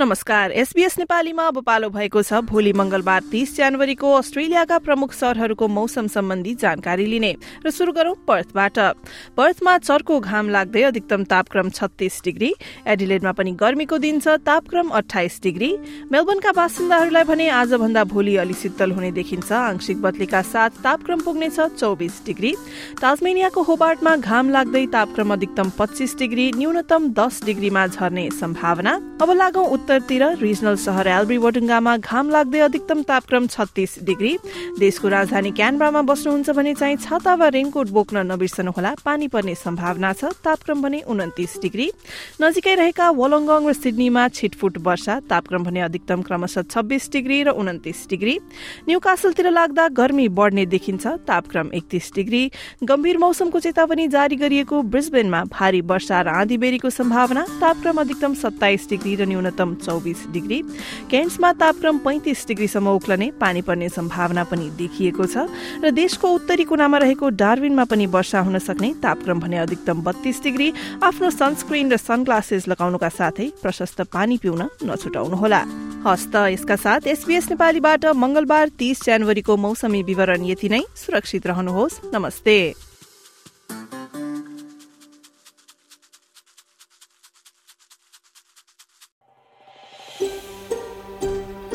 नमस्कार एसबीएस नेपालीमा अब पालो भएको छ। भोलि मंगलबार तीस जनवरीको अस्ट्रेलियाका प्रमुख शहरहरूको मौसम सम्बन्धी जानकारी लिने र शुरू गरौं पर्थबाट। पर्थमा चर्को घाम लाग्दै अधिकतम तापक्रम छत्तीस डिग्री एडिलेडमा पनि गर्मीको दिन छ तापक्रम अठाइस डिग्री। मेलबर्नका बासिन्दाहरूलाई भने आजभन्दा भोलि अलि शीतल हुने देखिन्छ। आंशिक बदलीका साथ तापक्रम पुग्नेछ चौबिस डिग्री। ताजमेनियाको होबार्टमा घाम लाग्दै तापक्रम अधिकतम पच्चीस डिग्री न्यूनतम दस डिग्रीमा झर्ने सम्भावना। अब लागौं उत्तरतिर रिजनल शहर एल्ब्री वटुङ्गामा घाम लाग्दै अधिकतम तापक्रम छत्तीस डिग्री। देशको राजधानी क्यानब्रामा बस्नुहुन्छ भने चाहिँ छाता वा रेनकोट बोक्न नबिर्सनुहोला। पानी पर्ने सम्भावना छ तापक्रम भने उन्तिस डिग्री। नजिकै रहेका वलङ्गङ र सिडनीमा छिटफुट वर्षा तापक्रम भने अधिकतम क्रमशः छब्बीस डिग्री र उन्तिस डिग्री। न्यू कासलतिर लाग्दा गर्मी बढ्ने देखिन्छ तापक्रम एकतिस डिग्री। गम्भीर मौसमको चेतावनी जारी गरिएको ब्रिस्बेनमा भारी वर्षा र आँधी बेरीको सम्भावना तापक्रम अधिकतम सत्ताइस डिग्री र न्यूनतम चौबिस डिग्री। केन्ट्समा तापक्रम पैंतिस डिग्रीसम्म उक्लने पानी पर्ने सम्भावना पनि देखिएको छ र देशको उत्तरी कुनामा रहेको डार्विनमा पनि वर्षा हुन सक्ने तापक्रम भने अधिकतम बत्तीस डिग्री। आफ्नो सनस्क्रिन र सनग्लासेस लगाउनुका साथै प्रशस्त पानी पिउन नछुटाउनुहोला। हस्त यसका साथ एसबीएस नेपालीबाट मंगलबार तीस जनवरीको मौसमी विवरण यति नै। सुरक्षित रहनुहोस्। नमस्ते।